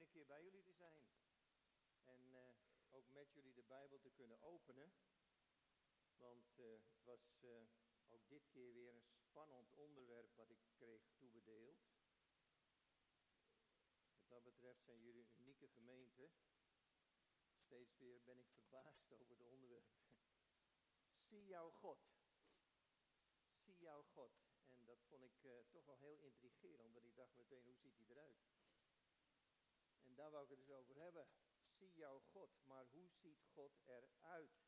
een keer bij jullie te zijn. En eh, ook met jullie de Bijbel te kunnen openen. Want eh, het was eh, ook dit keer weer een spannend onderwerp wat ik kreeg toebedeeld. Wat dat betreft zijn jullie een unieke gemeente. Steeds weer ben ik verbaasd over het onderwerp. Zie jouw God. Zie jouw God. En dat vond ik toch wel heel intrigerend, want ik dacht meteen, hoe ziet hij eruit? Daar wou ik het dus over hebben. Zie jouw God, maar hoe ziet God eruit?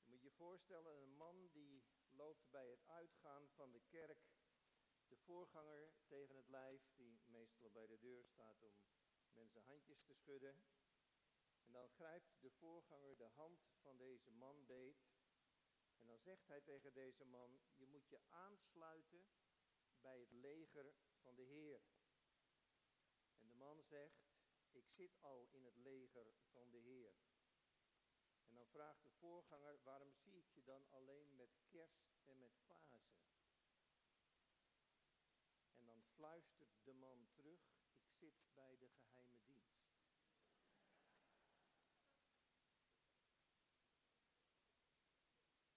Je moet je voorstellen, een man die loopt bij het uitgaan van de kerk de voorganger tegen het lijf, die meestal bij de deur staat om mensen handjes te schudden. En dan grijpt de voorganger de hand van deze man beet. En dan zegt hij tegen deze man, je moet je aansluiten bij het leger van de Heer. Man zegt, ik zit al in het leger van de Heer. En dan vraagt de voorganger, waarom zie ik je dan alleen met kerst en met Pasen? En dan fluistert de man terug, ik zit bij de geheime dienst.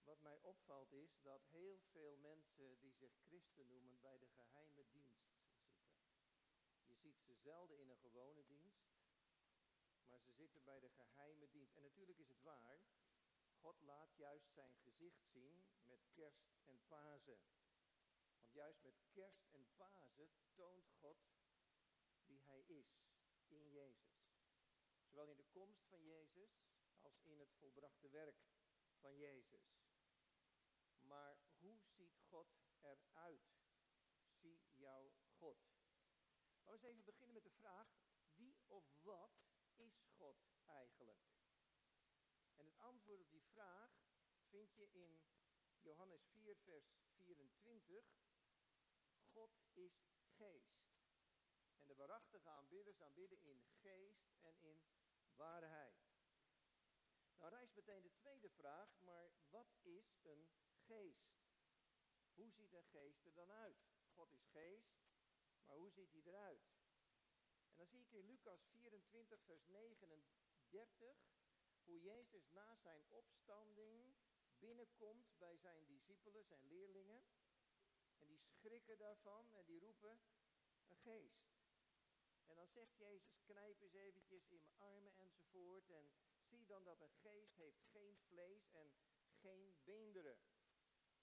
Wat mij opvalt is dat heel veel mensen die zich christen noemen bij de geheime dienst zelden in een gewone dienst, maar ze zitten bij de geheime dienst. En natuurlijk is het waar, God laat juist zijn gezicht zien met kerst en Pasen. Want juist met kerst en Pasen toont God wie hij is in Jezus. Zowel in de komst van Jezus als in het volbrachte werk van Jezus. Maar hoe ziet God eruit? Zie jouw God. Eens even beginnen met de vraag, wie of wat is God eigenlijk? En het antwoord op die vraag vind je in Johannes 4, vers 24. God is geest. En de waarachtige aanbidders aanbidden in geest en in waarheid. Nou rijst meteen de tweede vraag, maar wat is een geest? Hoe ziet een geest er dan uit? God is geest, maar hoe ziet hij eruit? En dan zie ik in Lucas 24, vers 39, hoe Jezus na zijn opstanding binnenkomt bij zijn discipelen, zijn leerlingen. En die schrikken daarvan en die roepen, een geest. En dan zegt Jezus, knijp eens eventjes in mijn armen enzovoort. En zie dan dat een geest heeft geen vlees en geen beenderen.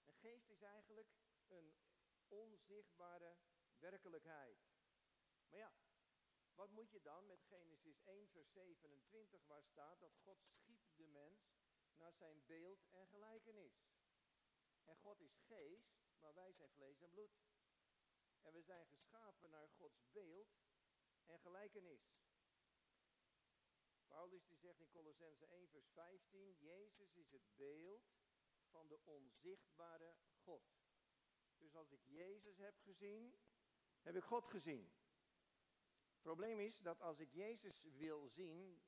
Een geest is eigenlijk een onzichtbare werkelijkheid. Maar ja, wat moet je dan met Genesis 1, vers 27, waar staat dat God schiep de mens naar zijn beeld en gelijkenis. En God is geest, maar wij zijn vlees en bloed. En we zijn geschapen naar Gods beeld en gelijkenis. Paulus die zegt in Colossense 1, vers 15, Jezus is het beeld van de onzichtbare God. Dus als ik Jezus heb gezien, heb ik God gezien. Het probleem is dat als ik Jezus wil zien,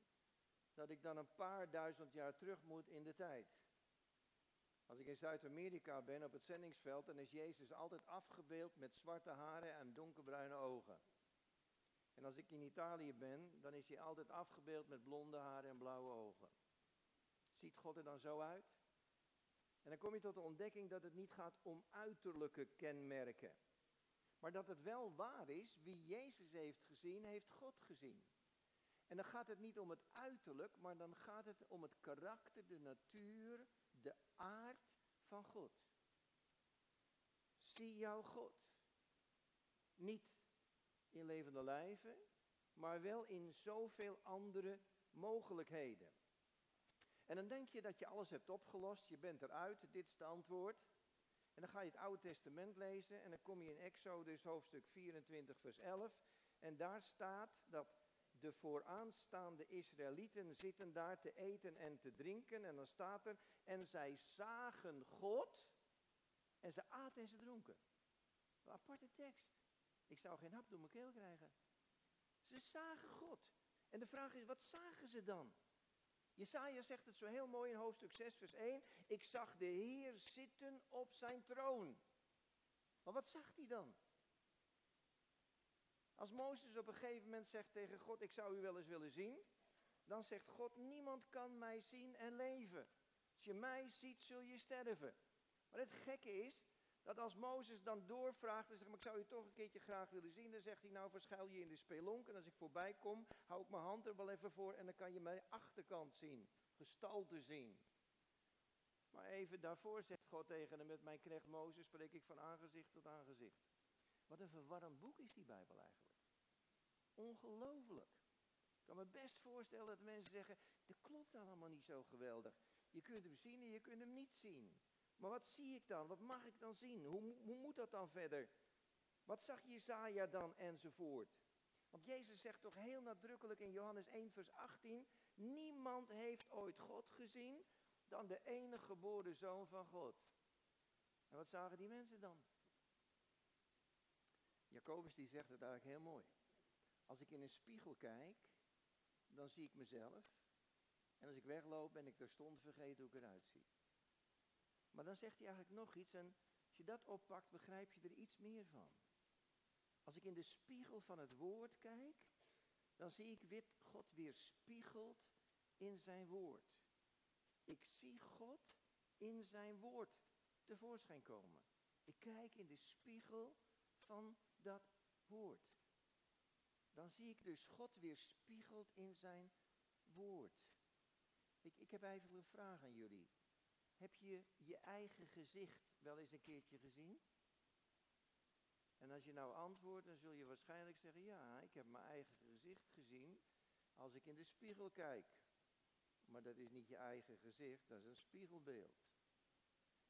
dat ik dan een paar duizend jaar terug moet in de tijd. Als ik in Zuid-Amerika ben op het zendingsveld, dan is Jezus altijd afgebeeld met zwarte haren en donkerbruine ogen. En als ik in Italië ben, dan is hij altijd afgebeeld met blonde haren en blauwe ogen. Ziet God er dan zo uit? En dan kom je tot de ontdekking dat het niet gaat om uiterlijke kenmerken. Maar dat het wel waar is, wie Jezus heeft gezien, heeft God gezien. En dan gaat het niet om het uiterlijk, maar dan gaat het om het karakter, de natuur, de aard van God. Zie jouw God. Niet in levende lijven, maar wel in zoveel andere mogelijkheden. En dan denk je dat je alles hebt opgelost, je bent eruit, dit is het antwoord. En dan ga je het Oude Testament lezen en dan kom je in Exodus hoofdstuk 24, vers 11. En daar staat dat de vooraanstaande Israëlieten zitten daar te eten en te drinken. En dan staat er, en zij zagen God en ze aten en ze dronken. Een aparte tekst. Ik zou geen hap door mijn keel krijgen. Ze zagen God. En de vraag is, wat zagen ze dan? Jesaja zegt het zo heel mooi in hoofdstuk 6, vers 1. Ik zag de Heer zitten op zijn troon. Maar wat zag hij dan? Als Mozes op een gegeven moment zegt tegen God, ik zou u wel eens willen zien, dan zegt God, niemand kan mij zien en leven. Als je mij ziet, zul je sterven. Maar het gekke is, dat als Mozes dan doorvraagt en zegt, maar ik zou je toch een keertje graag willen zien, dan zegt hij, nou verschuil je in de spelonk en als ik voorbij kom, hou ik mijn hand er wel even voor en dan kan je mijn achterkant zien, gestalte zien. Maar even daarvoor zegt God tegen hem, met mijn knecht Mozes spreek ik van aangezicht tot aangezicht. Wat een verwarrend boek is die Bijbel eigenlijk. Ongelooflijk. Ik kan me best voorstellen dat mensen zeggen, dat klopt allemaal niet zo geweldig. Je kunt hem zien en je kunt hem niet zien. Maar wat zie ik dan? Wat mag ik dan zien? Hoe, hoe moet dat dan verder? Wat zag Jezaja dan enzovoort? Want Jezus zegt toch heel nadrukkelijk in Johannes 1 vers 18, niemand heeft ooit God gezien dan de enige geboren zoon van God. En wat zagen die mensen dan? Jacobus die zegt het eigenlijk heel mooi. Als ik in een spiegel kijk, dan zie ik mezelf. En als ik wegloop, ben ik terstond vergeten hoe ik eruit zie. Maar dan zegt hij eigenlijk nog iets en als je dat oppakt, begrijp je er iets meer van. Als ik in de spiegel van het woord kijk, dan zie ik wit God weer spiegeld in zijn woord. Ik zie God in zijn woord tevoorschijn komen. Ik kijk in de spiegel van dat woord. Dan zie ik dus God weer spiegeld in zijn woord. Ik, ik heb even een vraag aan jullie. Heb je je eigen gezicht wel eens een keertje gezien? En als je nou antwoordt, dan zul je waarschijnlijk zeggen, ja, ik heb mijn eigen gezicht gezien als ik in de spiegel kijk. Maar dat is niet je eigen gezicht, dat is een spiegelbeeld.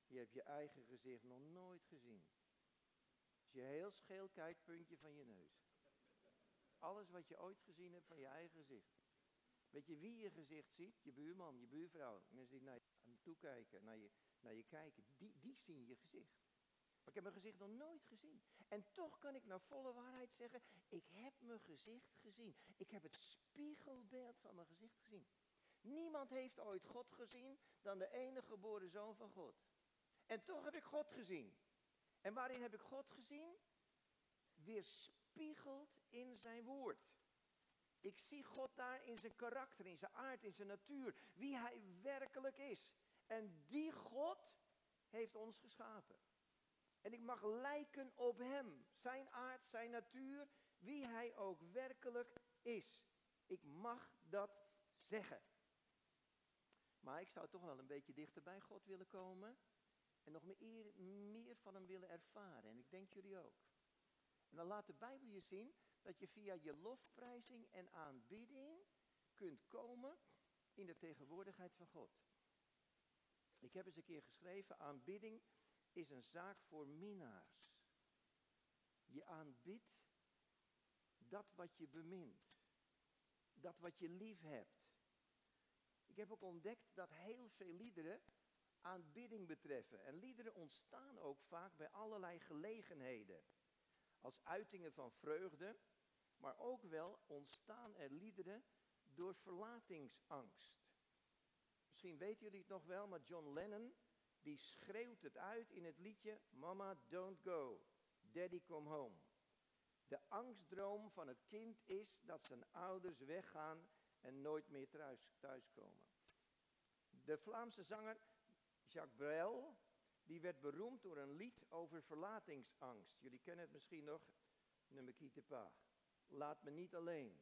Je hebt je eigen gezicht nog nooit gezien. Als je heel scheel kijkt, puntje van je neus. Alles wat je ooit gezien hebt van je eigen gezicht. Weet je wie je gezicht ziet? Je buurman, je buurvrouw. Mensen die naar je toekijken, naar je, naar je kijken. Die, die zien je gezicht. Maar ik heb mijn gezicht nog nooit gezien. En toch kan ik naar volle waarheid zeggen, ik heb mijn gezicht gezien. Ik heb het spiegelbeeld van mijn gezicht gezien. Niemand heeft ooit God gezien dan de enige geboren zoon van God. En toch heb ik God gezien. En waarin heb ik God gezien? Weerspiegeld in zijn woord. Ik zie God daar in zijn karakter, in zijn aard, in zijn natuur, wie hij werkelijk is. En die God heeft ons geschapen. En ik mag lijken op hem, zijn aard, zijn natuur, wie hij ook werkelijk is. Ik mag dat zeggen. Maar ik zou toch wel een beetje dichter bij God willen komen. En nog meer, meer van hem willen ervaren. En ik denk jullie ook. En dan laat de Bijbel je zien dat je via je lofprijzing en aanbidding kunt komen in de tegenwoordigheid van God. Ik heb eens een keer geschreven, aanbidding is een zaak voor minnaars. Je aanbidt dat wat je bemint. Dat wat je lief hebt. Ik heb ook ontdekt dat heel veel liederen aanbidding betreffen. En liederen ontstaan ook vaak bij allerlei gelegenheden. Als uitingen van vreugde, maar ook wel ontstaan er liederen door verlatingsangst. Misschien weten jullie het nog wel, maar John Lennon, die schreeuwt het uit in het liedje Mama Don't Go, Daddy Come Home. De angstdroom van het kind is dat zijn ouders weggaan en nooit meer thuis, thuiskomen. De Vlaamse zanger Jacques Brel, die werd beroemd door een lied over verlatingsangst. Jullie kennen het misschien nog, Ne me quitte pas. Laat me niet alleen.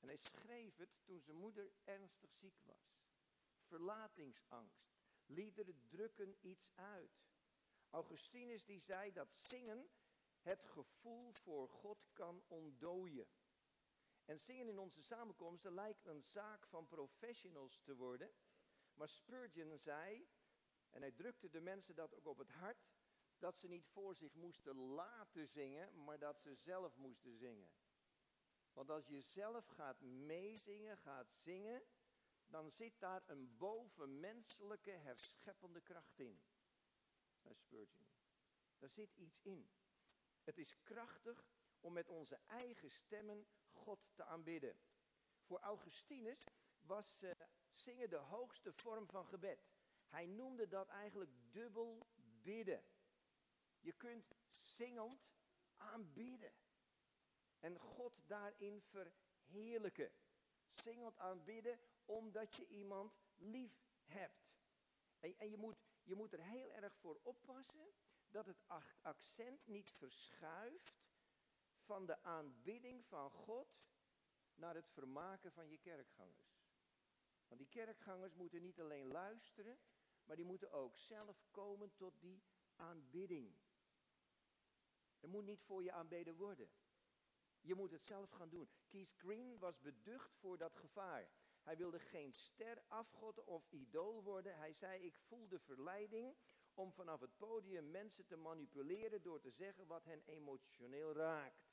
En hij schreef het toen zijn moeder ernstig ziek was. Verlatingsangst. Liederen drukken iets uit. Augustinus die zei dat zingen het gevoel voor God kan ontdooien. En zingen in onze samenkomsten lijkt een zaak van professionals te worden. Maar Spurgeon zei, en hij drukte de mensen dat ook op het hart, dat ze niet voor zich moesten laten zingen, maar dat ze zelf moesten zingen. Want als je zelf gaat meezingen, gaat zingen, dan zit daar een bovenmenselijke herscheppende kracht in. Zei Spurgeon. Daar zit iets in. Het is krachtig om met onze eigen stemmen God te aanbidden. Voor Augustinus was uh, zingen de hoogste vorm van gebed. Hij noemde dat eigenlijk dubbel bidden. Je kunt zingend aanbidden. En God daarin verheerlijken. Zingend aanbidden omdat je iemand lief hebt. En, en je, moet, je moet er heel erg voor oppassen dat het accent niet verschuift van de aanbidding van God naar het vermaken van je kerkgangers. Want die kerkgangers moeten niet alleen luisteren, maar die moeten ook zelf komen tot die aanbidding. Er moet niet voor je aanbeden worden. Je moet het zelf gaan doen. Keith Green was beducht voor dat gevaar. Hij wilde geen ster, afgod of idool worden. Hij zei, ik voel de verleiding om vanaf het podium mensen te manipuleren door te zeggen wat hen emotioneel raakt.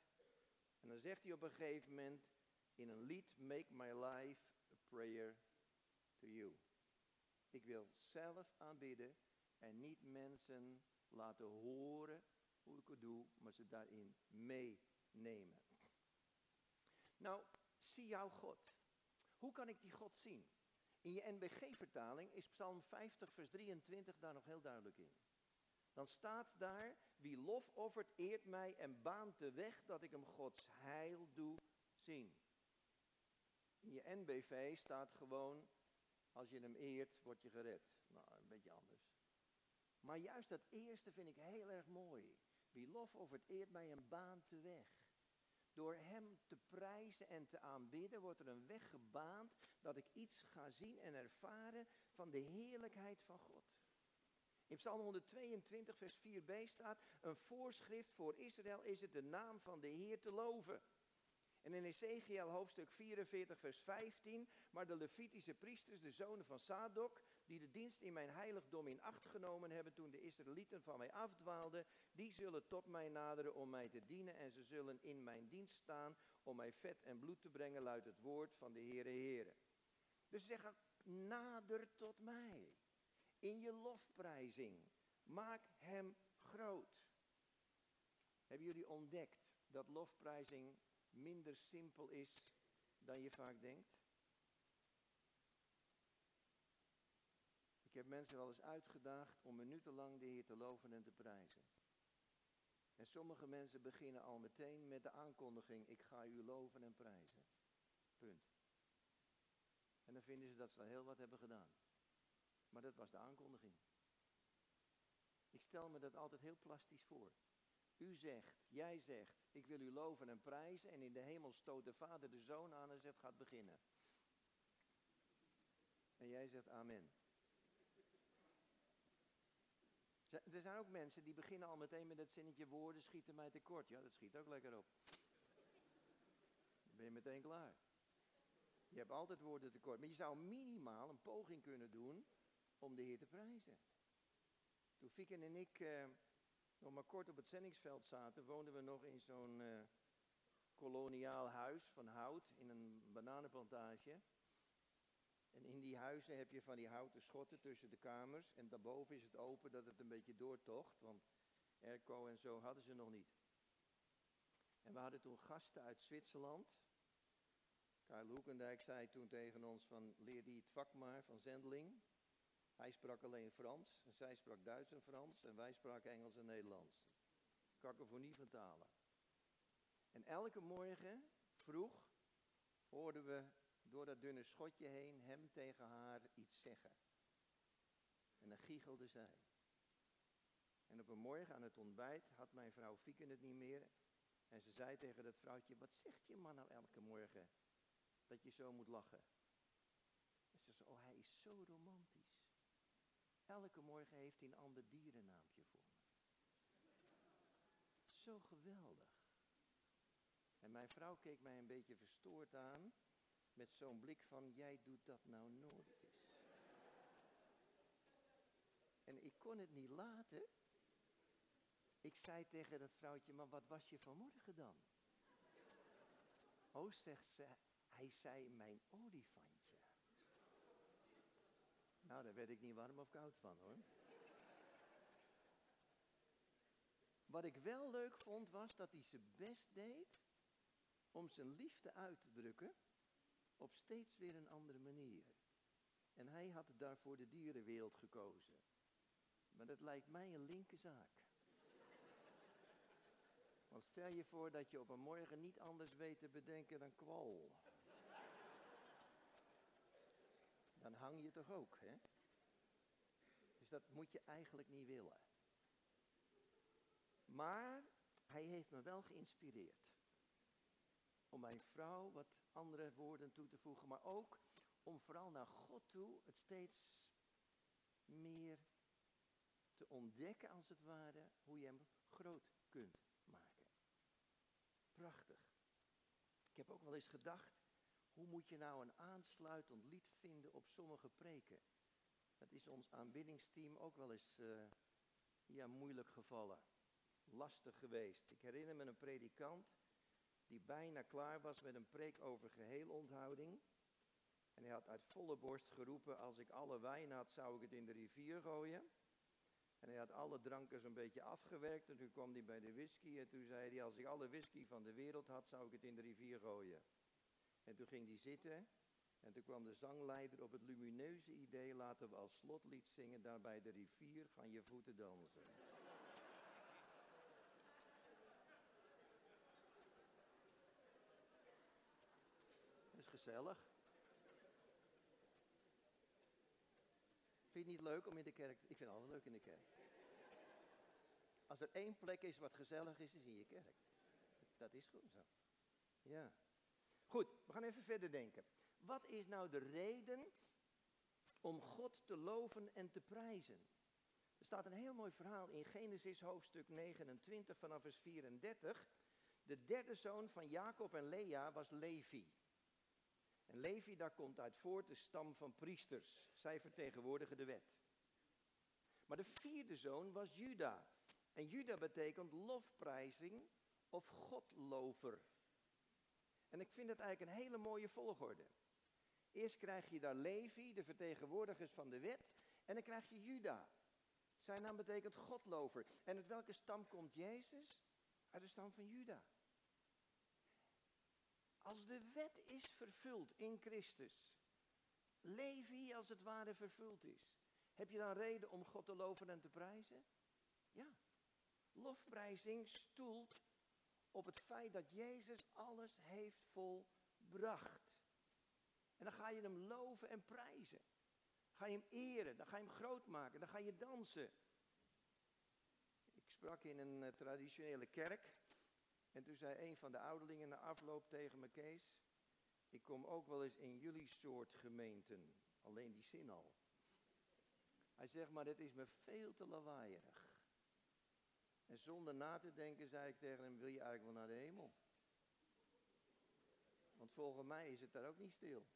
En dan zegt hij op een gegeven moment in een lied, Make My Life a Prayer to You. Ik wil zelf aanbidden en niet mensen laten horen hoe ik het doe, maar ze daarin meenemen. Nou, zie jouw God. Hoe kan ik die God zien? In je NBG-vertaling is Psalm 50, vers 23 daar nog heel duidelijk in. Dan staat daar, wie lof offert, eert mij en baant de weg dat ik hem Gods heil doe zien. In je NBV staat gewoon, als je hem eert, word je gered. Nou, een beetje anders. Maar juist dat eerste vind ik heel erg mooi. Wie lof offert, eert mij en baant de weg. Door Hem te prijzen en te aanbidden wordt er een weg gebaand dat ik iets ga zien en ervaren van de heerlijkheid van God. In Psalm 122, vers 4b staat, een voorschrift voor Israël is het de naam van de Heer te loven. En in Ezekiel hoofdstuk 44, vers 15, maar de Levitische priesters, de zonen van Sadok, die de dienst in mijn heiligdom in acht genomen hebben toen de Israëlieten van mij afdwaalden, die zullen tot mij naderen om mij te dienen en ze zullen in mijn dienst staan om mij vet en bloed te brengen, luidt het woord van de Heere Heere. Dus ze zeggen, nader tot mij in je lofprijzing. Maak hem groot. Hebben jullie ontdekt dat lofprijzing minder simpel is dan je vaak denkt? Ik heb mensen wel eens uitgedaagd om minutenlang de Heer te loven en te prijzen. En sommige mensen beginnen al meteen met de aankondiging, ik ga u loven en prijzen. Punt. En dan vinden ze dat ze al heel wat hebben gedaan. Maar dat was de aankondiging. Ik stel me dat altijd heel plastisch voor. U zegt, jij zegt, ik wil u loven en prijzen. En in de hemel stoot de vader de zoon aan en zegt, gaat beginnen. En jij zegt amen. Er zijn ook mensen die beginnen al meteen met het zinnetje woorden schieten mij tekort. Ja, dat schiet ook lekker op. Dan ben je meteen klaar. Je hebt altijd woorden tekort. Maar je zou minimaal een poging kunnen doen om de Heer te prijzen. Toen Fieken en ik eh, nog maar kort op het zendingsveld zaten, woonden we nog in zo'n uh, koloniaal huis van hout in een bananenplantage. En in die huizen heb je van die houten schotten tussen de kamers. En daarboven is het open dat het een beetje doortocht, want airco en zo hadden ze nog niet. En we hadden toen gasten uit Zwitserland. Karel Hoekendijk zei toen tegen ons van leer die het vak maar van zendeling. Hij sprak alleen Frans en zij sprak Duits en Frans en wij spraken Engels en Nederlands. Kakofonie van talen. En elke morgen vroeg hoorden we door dat dunne schotje heen hem tegen haar iets zeggen. En dan giechelde zij. En op een morgen aan het ontbijt had mijn vrouw Fieken het niet meer. En ze zei tegen dat vrouwtje, wat zegt je man nou elke morgen? Dat je zo moet lachen. En ze zei, oh hij is zo romantisch. Elke morgen heeft hij een ander dierennaampje voor me. Zo geweldig. En mijn vrouw keek mij een beetje verstoord aan. Met zo'n blik van, jij doet dat nou nooit eens. En ik kon het niet laten. Ik zei tegen dat vrouwtje, maar wat was je vanmorgen dan? Oh, zegt ze, hij zei mijn olifantje. Nou, daar werd ik niet warm of koud van hoor. Wat ik wel leuk vond was dat hij zijn best deed om zijn liefde uit te drukken op steeds weer een andere manier. En hij had daarvoor de dierenwereld gekozen. Maar dat lijkt mij een linker zaak. Want Stel je voor dat je op een morgen niet anders weet te bedenken dan kwal. Dan hang je toch ook, hè? Dus dat moet je eigenlijk niet willen. Maar hij heeft me wel geïnspireerd. Om mijn vrouw wat andere woorden toe te voegen, maar ook om vooral naar God toe het steeds meer te ontdekken, als het ware, hoe je hem groot kunt maken. Prachtig. Ik heb ook wel eens gedacht, hoe moet je nou een aansluitend lied vinden op sommige preken? Dat is ons aanbiddingsteam ook wel eens uh, ja, moeilijk gevallen. Lastig geweest. Ik herinner me een predikant die bijna klaar was met een preek over geheelonthouding. En hij had uit volle borst geroepen, als ik alle wijn had, zou ik het in de rivier gooien. En hij had alle dranken zo'n beetje afgewerkt. En toen kwam hij bij de whisky. En toen zei hij, als ik alle whisky van de wereld had, zou ik het in de rivier gooien. En toen ging hij zitten. En toen kwam de zangleider op het lumineuze idee, laten we als slotlied zingen, daar bij de rivier gaan je voeten dansen. Gezellig. Vind je het niet leuk om in de kerk... Ik vind altijd leuk in de kerk. Als er één plek is wat gezellig is, is in je kerk. Dat is goed zo. Ja. Goed, we gaan even verder denken. Wat is nou de reden om God te loven en te prijzen? Er staat een heel mooi verhaal in Genesis hoofdstuk 29 vanaf vers 34. De derde zoon van Jacob en Lea was Levi. En Levi, daar komt uit voort de stam van priesters. Zij vertegenwoordigen de wet. Maar de vierde zoon was Juda. En Juda betekent lofprijzing of godlover. En ik vind het eigenlijk een hele mooie volgorde. Eerst krijg je daar Levi, de vertegenwoordigers van de wet. En dan krijg je Juda. Zijn naam betekent godlover. En uit welke stam komt Jezus? Uit de stam van Juda. Als de wet is vervuld in Christus, Levi als het ware vervuld is, heb je dan reden om God te loven en te prijzen? Ja. Lofprijzing stoelt op het feit dat Jezus alles heeft volbracht. En dan ga je hem loven en prijzen. Ga je hem eren, dan ga je hem groot maken, dan ga je dansen. Ik sprak in een uh, traditionele kerk en toen zei een van de ouderlingen na afloop tegen me, Kees, ik kom ook wel eens in jullie soort gemeenten. Alleen die zin al. Hij zegt, maar dit is me veel te lawaaierig. En zonder na te denken zei ik tegen hem, wil je eigenlijk wel naar de hemel? Want volgens mij is het daar ook niet stil.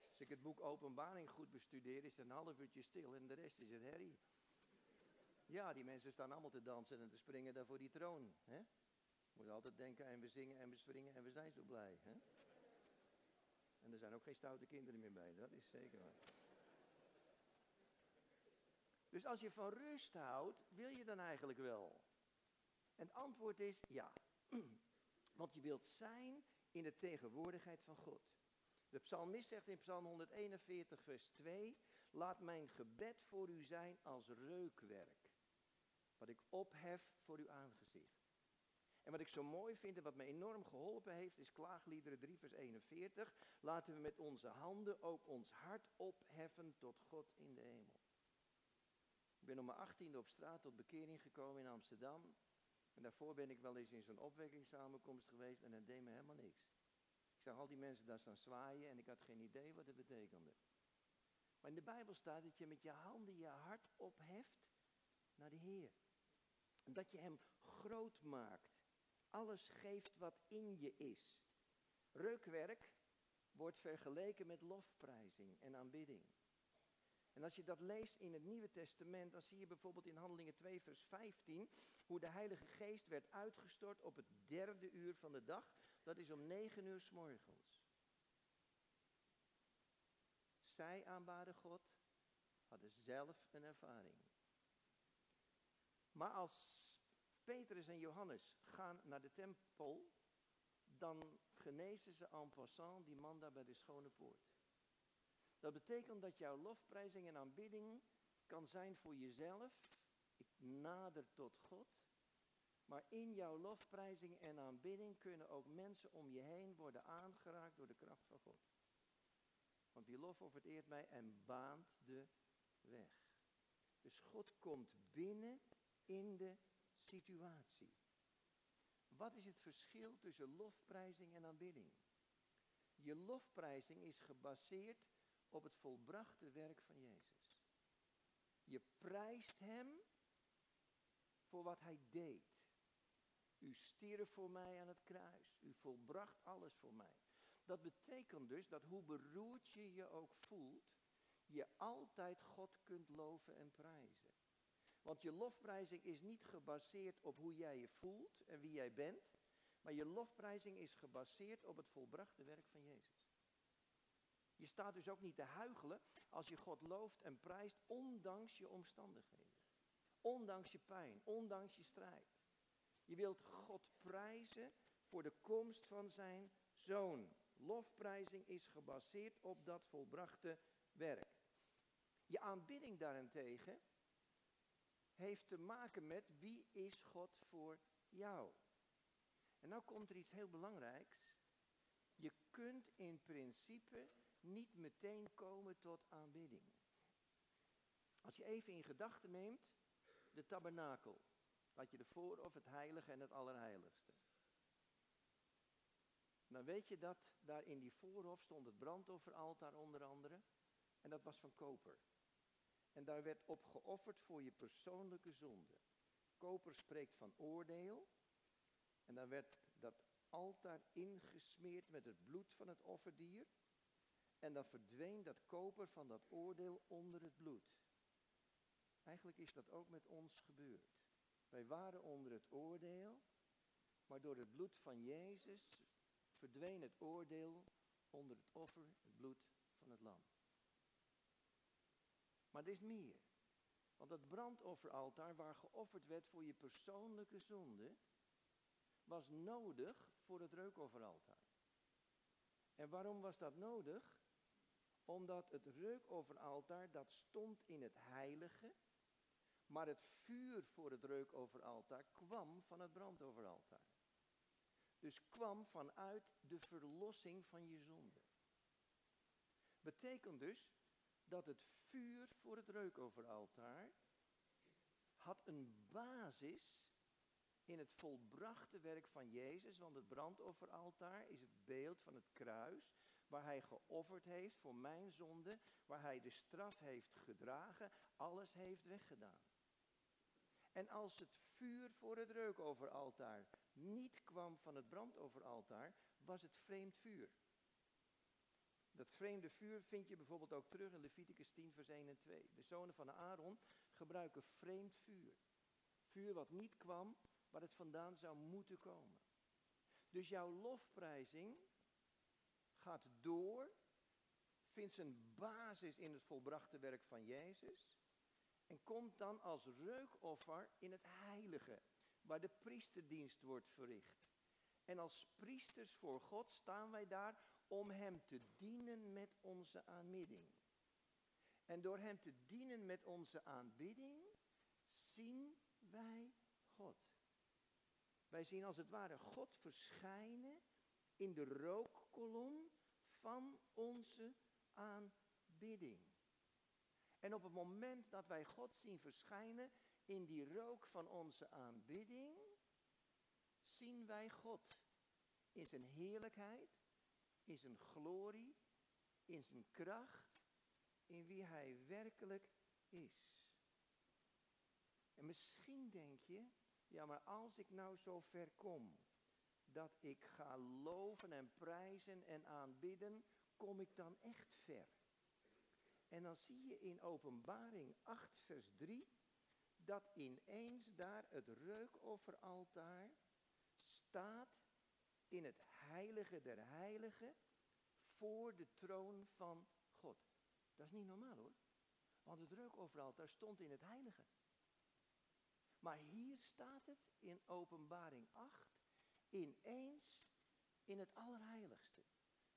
Als ik het boek Openbaring goed bestudeer, is het een half uurtje stil en de rest is het herrie. Ja, die mensen staan allemaal te dansen en te springen daar voor die troon. Hè? Moet altijd denken en we zingen en we springen en we zijn zo blij. Hè? En er zijn ook geen stoute kinderen meer bij, dat is zeker waar. Dus als je van rust houdt, wil je dan eigenlijk wel? En het antwoord is ja. Want je wilt zijn in de tegenwoordigheid van God. De psalmist zegt in Psalm 141, vers 2: Laat mijn gebed voor u zijn als reukwerk, wat ik ophef voor uw aangezicht. En wat ik zo mooi vind en wat me enorm geholpen heeft, is Klaagliederen 3, vers 41. Laten we met onze handen ook ons hart opheffen tot God in de hemel. Ik ben om mijn achttiende op straat tot bekering gekomen in Amsterdam. En daarvoor ben ik wel eens in zo'n opwekkingssamenkomst geweest en dat deed me helemaal niks. Ik zag al die mensen daar staan zwaaien en ik had geen idee wat het betekende. Maar in de Bijbel staat dat je met je handen je hart opheft naar de Heer. En dat je Hem groot maakt. Alles geeft wat in je is. Reukwerk wordt vergeleken met lofprijzing en aanbidding. En als je dat leest in het Nieuwe Testament, dan zie je bijvoorbeeld in Handelingen 2, vers 15, hoe de Heilige Geest werd uitgestort op het derde uur van de dag. Dat is om negen uur s morgens. Zij aanbaden God, hadden zelf een ervaring. Maar als Petrus en Johannes gaan naar de tempel, dan genezen ze en passant die man daar bij de schone poort. Dat betekent dat jouw lofprijzing en aanbidding kan zijn voor jezelf. Ik nader tot God. Maar in jouw lofprijzing en aanbidding kunnen ook mensen om je heen worden aangeraakt door de kracht van God. Want die lof eert mij en baant de weg. Dus God komt binnen in de situatie. Wat is het verschil tussen lofprijzing en aanbidding? Je lofprijzing is gebaseerd op het volbrachte werk van Jezus. Je prijst Hem voor wat Hij deed. U stierf voor mij aan het kruis. U volbracht alles voor mij. Dat betekent dus dat hoe beroerd je je ook voelt, je altijd God kunt loven en prijzen. Want je lofprijzing is niet gebaseerd op hoe jij je voelt en wie jij bent, maar je lofprijzing is gebaseerd op het volbrachte werk van Jezus. Je staat dus ook niet te huigelen als je God looft en prijst, ondanks je omstandigheden. Ondanks je pijn, ondanks je strijd. Je wilt God prijzen voor de komst van zijn zoon. Lofprijzing is gebaseerd op dat volbrachte werk. Je aanbidding daarentegen heeft te maken met wie is God voor jou. En nou komt er iets heel belangrijks. Je kunt in principe niet meteen komen tot aanbidding. Als je even in gedachten neemt, de tabernakel. Had je de voorhof, het heilige en het allerheiligste. Dan weet je dat daar in die voorhof stond het brandofferaltaar onder andere. En dat was van koper. En daar werd op geofferd voor je persoonlijke zonde. Koper spreekt van oordeel. En dan werd dat altaar ingesmeerd met het bloed van het offerdier. En dan verdween dat koper van dat oordeel onder het bloed. Eigenlijk is dat ook met ons gebeurd. Wij waren onder het oordeel, maar door het bloed van Jezus verdween het oordeel onder het offer, het bloed van het lam. Maar er is meer. Want dat brandofferaltaar waar geofferd werd voor je persoonlijke zonde, was nodig voor het reukofferaltaar. En waarom was dat nodig? Omdat het reukofferaltaar, dat stond in het heilige, maar het vuur voor het reukofferaltaar kwam van het brandofferaltaar. Dus kwam vanuit de verlossing van je zonde. Betekent dus dat het vuur voor het reukofferaltaar had een basis in het volbrachte werk van Jezus, want het brandofferaltaar is het beeld van het kruis, waar hij geofferd heeft voor mijn zonde, waar hij de straf heeft gedragen, alles heeft weggedaan. En als het vuur voor het reukofferaltaar niet kwam van het brandofferaltaar, was het vreemd vuur. Dat vreemde vuur vind je bijvoorbeeld ook terug in Leviticus 10, vers 1 en 2. De zonen van Aaron gebruiken vreemd vuur. Vuur wat niet kwam, waar het vandaan zou moeten komen. Dus jouw lofprijzing gaat door, vindt zijn basis in het volbrachte werk van Jezus en komt dan als reukoffer in het heilige, waar de priesterdienst wordt verricht. En als priesters voor God staan wij daar om Hem te dienen met onze aanbidding. En door Hem te dienen met onze aanbidding, zien wij God. Wij zien als het ware God verschijnen in de rookkolom van onze aanbidding. En op het moment dat wij God zien verschijnen in die rook van onze aanbidding, zien wij God in zijn heerlijkheid, in zijn glorie, in zijn kracht, in wie hij werkelijk is. En misschien denk je, ja maar als ik nou zo ver kom, dat ik ga loven en prijzen en aanbidden, kom ik dan echt ver? En dan zie je in Openbaring 8, vers 3, dat ineens daar het reukofferaltaar in het heilige der heiligen voor de troon van God. Dat is niet normaal hoor. Want het reukofferaltaar stond in het heilige. Maar hier staat het in Openbaring 8 ineens in het allerheiligste.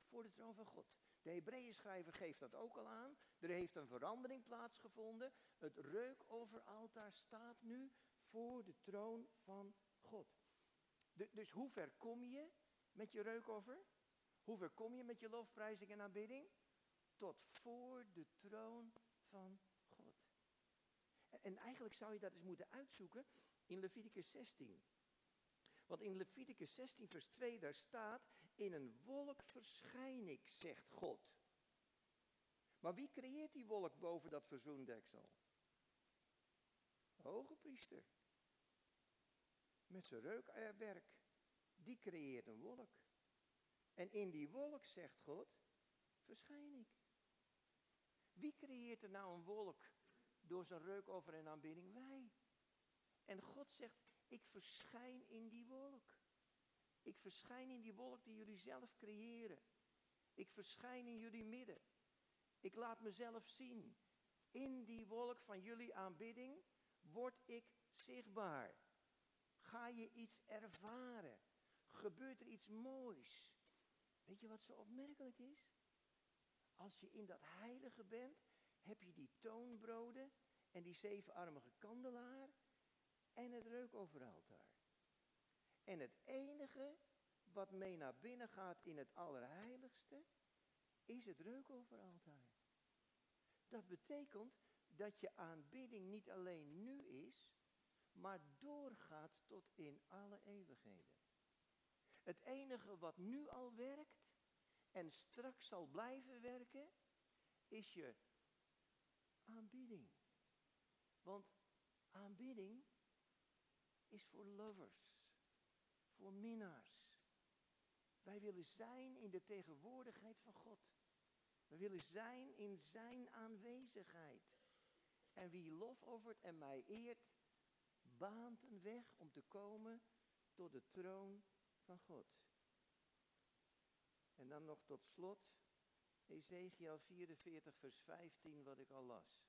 Voor de troon van God. De Hebreeën schrijver geeft dat ook al aan. Er heeft een verandering plaatsgevonden. Het reukofferaltaar staat nu voor de troon van God. dus hoe ver kom je met je reukoffer? Hoe ver kom je met je lofprijzing en aanbidding? Tot voor de troon van God. En, en eigenlijk zou je dat eens moeten uitzoeken in Leviticus 16. Want in Leviticus 16, vers 2, daar staat: In een wolk verschijn ik, zegt God. Maar wie creëert die wolk boven dat verzoendeksel? Hoge priester. Met zijn reukwerk. Die creëert een wolk. En in die wolk, zegt God, verschijn ik. Wie creëert er nou een wolk door zijn reukover en aanbidding? Wij. En God zegt, ik verschijn in die wolk. Ik verschijn in die wolk die jullie zelf creëren. Ik verschijn in jullie midden. Ik laat mezelf zien. In die wolk van jullie aanbidding word ik zichtbaar. Ga je iets ervaren? Gebeurt er iets moois? Weet je wat zo opmerkelijk is? Als je in dat heilige bent, heb je die toonbroden en die zevenarmige kandelaar en het reukoveraltaar. En het enige wat mee naar binnen gaat in het allerheiligste, is het reukoveraltaar. Dat betekent dat je aanbidding niet alleen nu is, maar doorgaat tot in alle eeuwigheden. Het enige wat nu al werkt en straks zal blijven werken, is je aanbidding. Want aanbidding is voor lovers, voor minnaars. Wij willen zijn in de tegenwoordigheid van God. We willen zijn in zijn aanwezigheid. En wie lof offert en mij eert, baant een weg om te komen tot de troon God. En dan nog tot slot Ezekiel 44, vers 15, wat ik al las.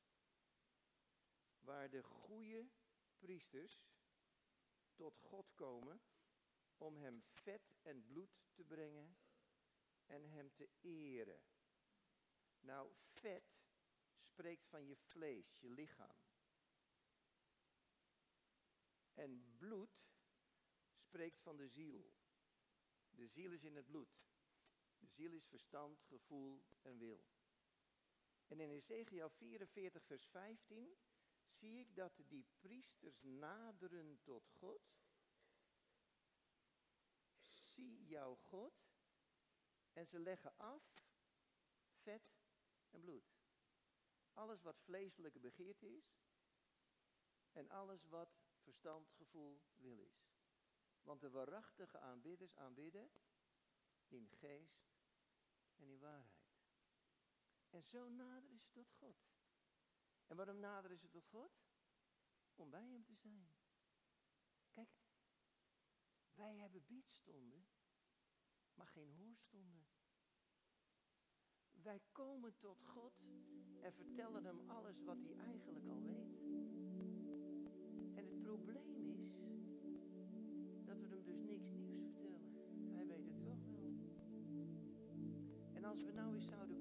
Waar de goede priesters tot God komen om hem vet en bloed te brengen en hem te eren. Nou, vet spreekt van je vlees, je lichaam. En bloed spreekt van de ziel. De ziel is in het bloed. De ziel is verstand, gevoel en wil. En in Ezekiel 44, vers 15 zie ik dat die priesters naderen tot God. Zie jouw God. En ze leggen af vet en bloed. Alles wat vleeselijke begeerte is. En alles wat verstand, gevoel, wil is. Want de waarachtige aanbidders aanbidden in geest en in waarheid. En zo naderen ze tot God. En waarom naderen ze tot God? Om bij hem te zijn. Kijk, wij hebben biedstonden, maar geen hoorstonden. Wij komen tot God en vertellen hem alles wat hij eigenlijk al weet. Als we nou eens zouden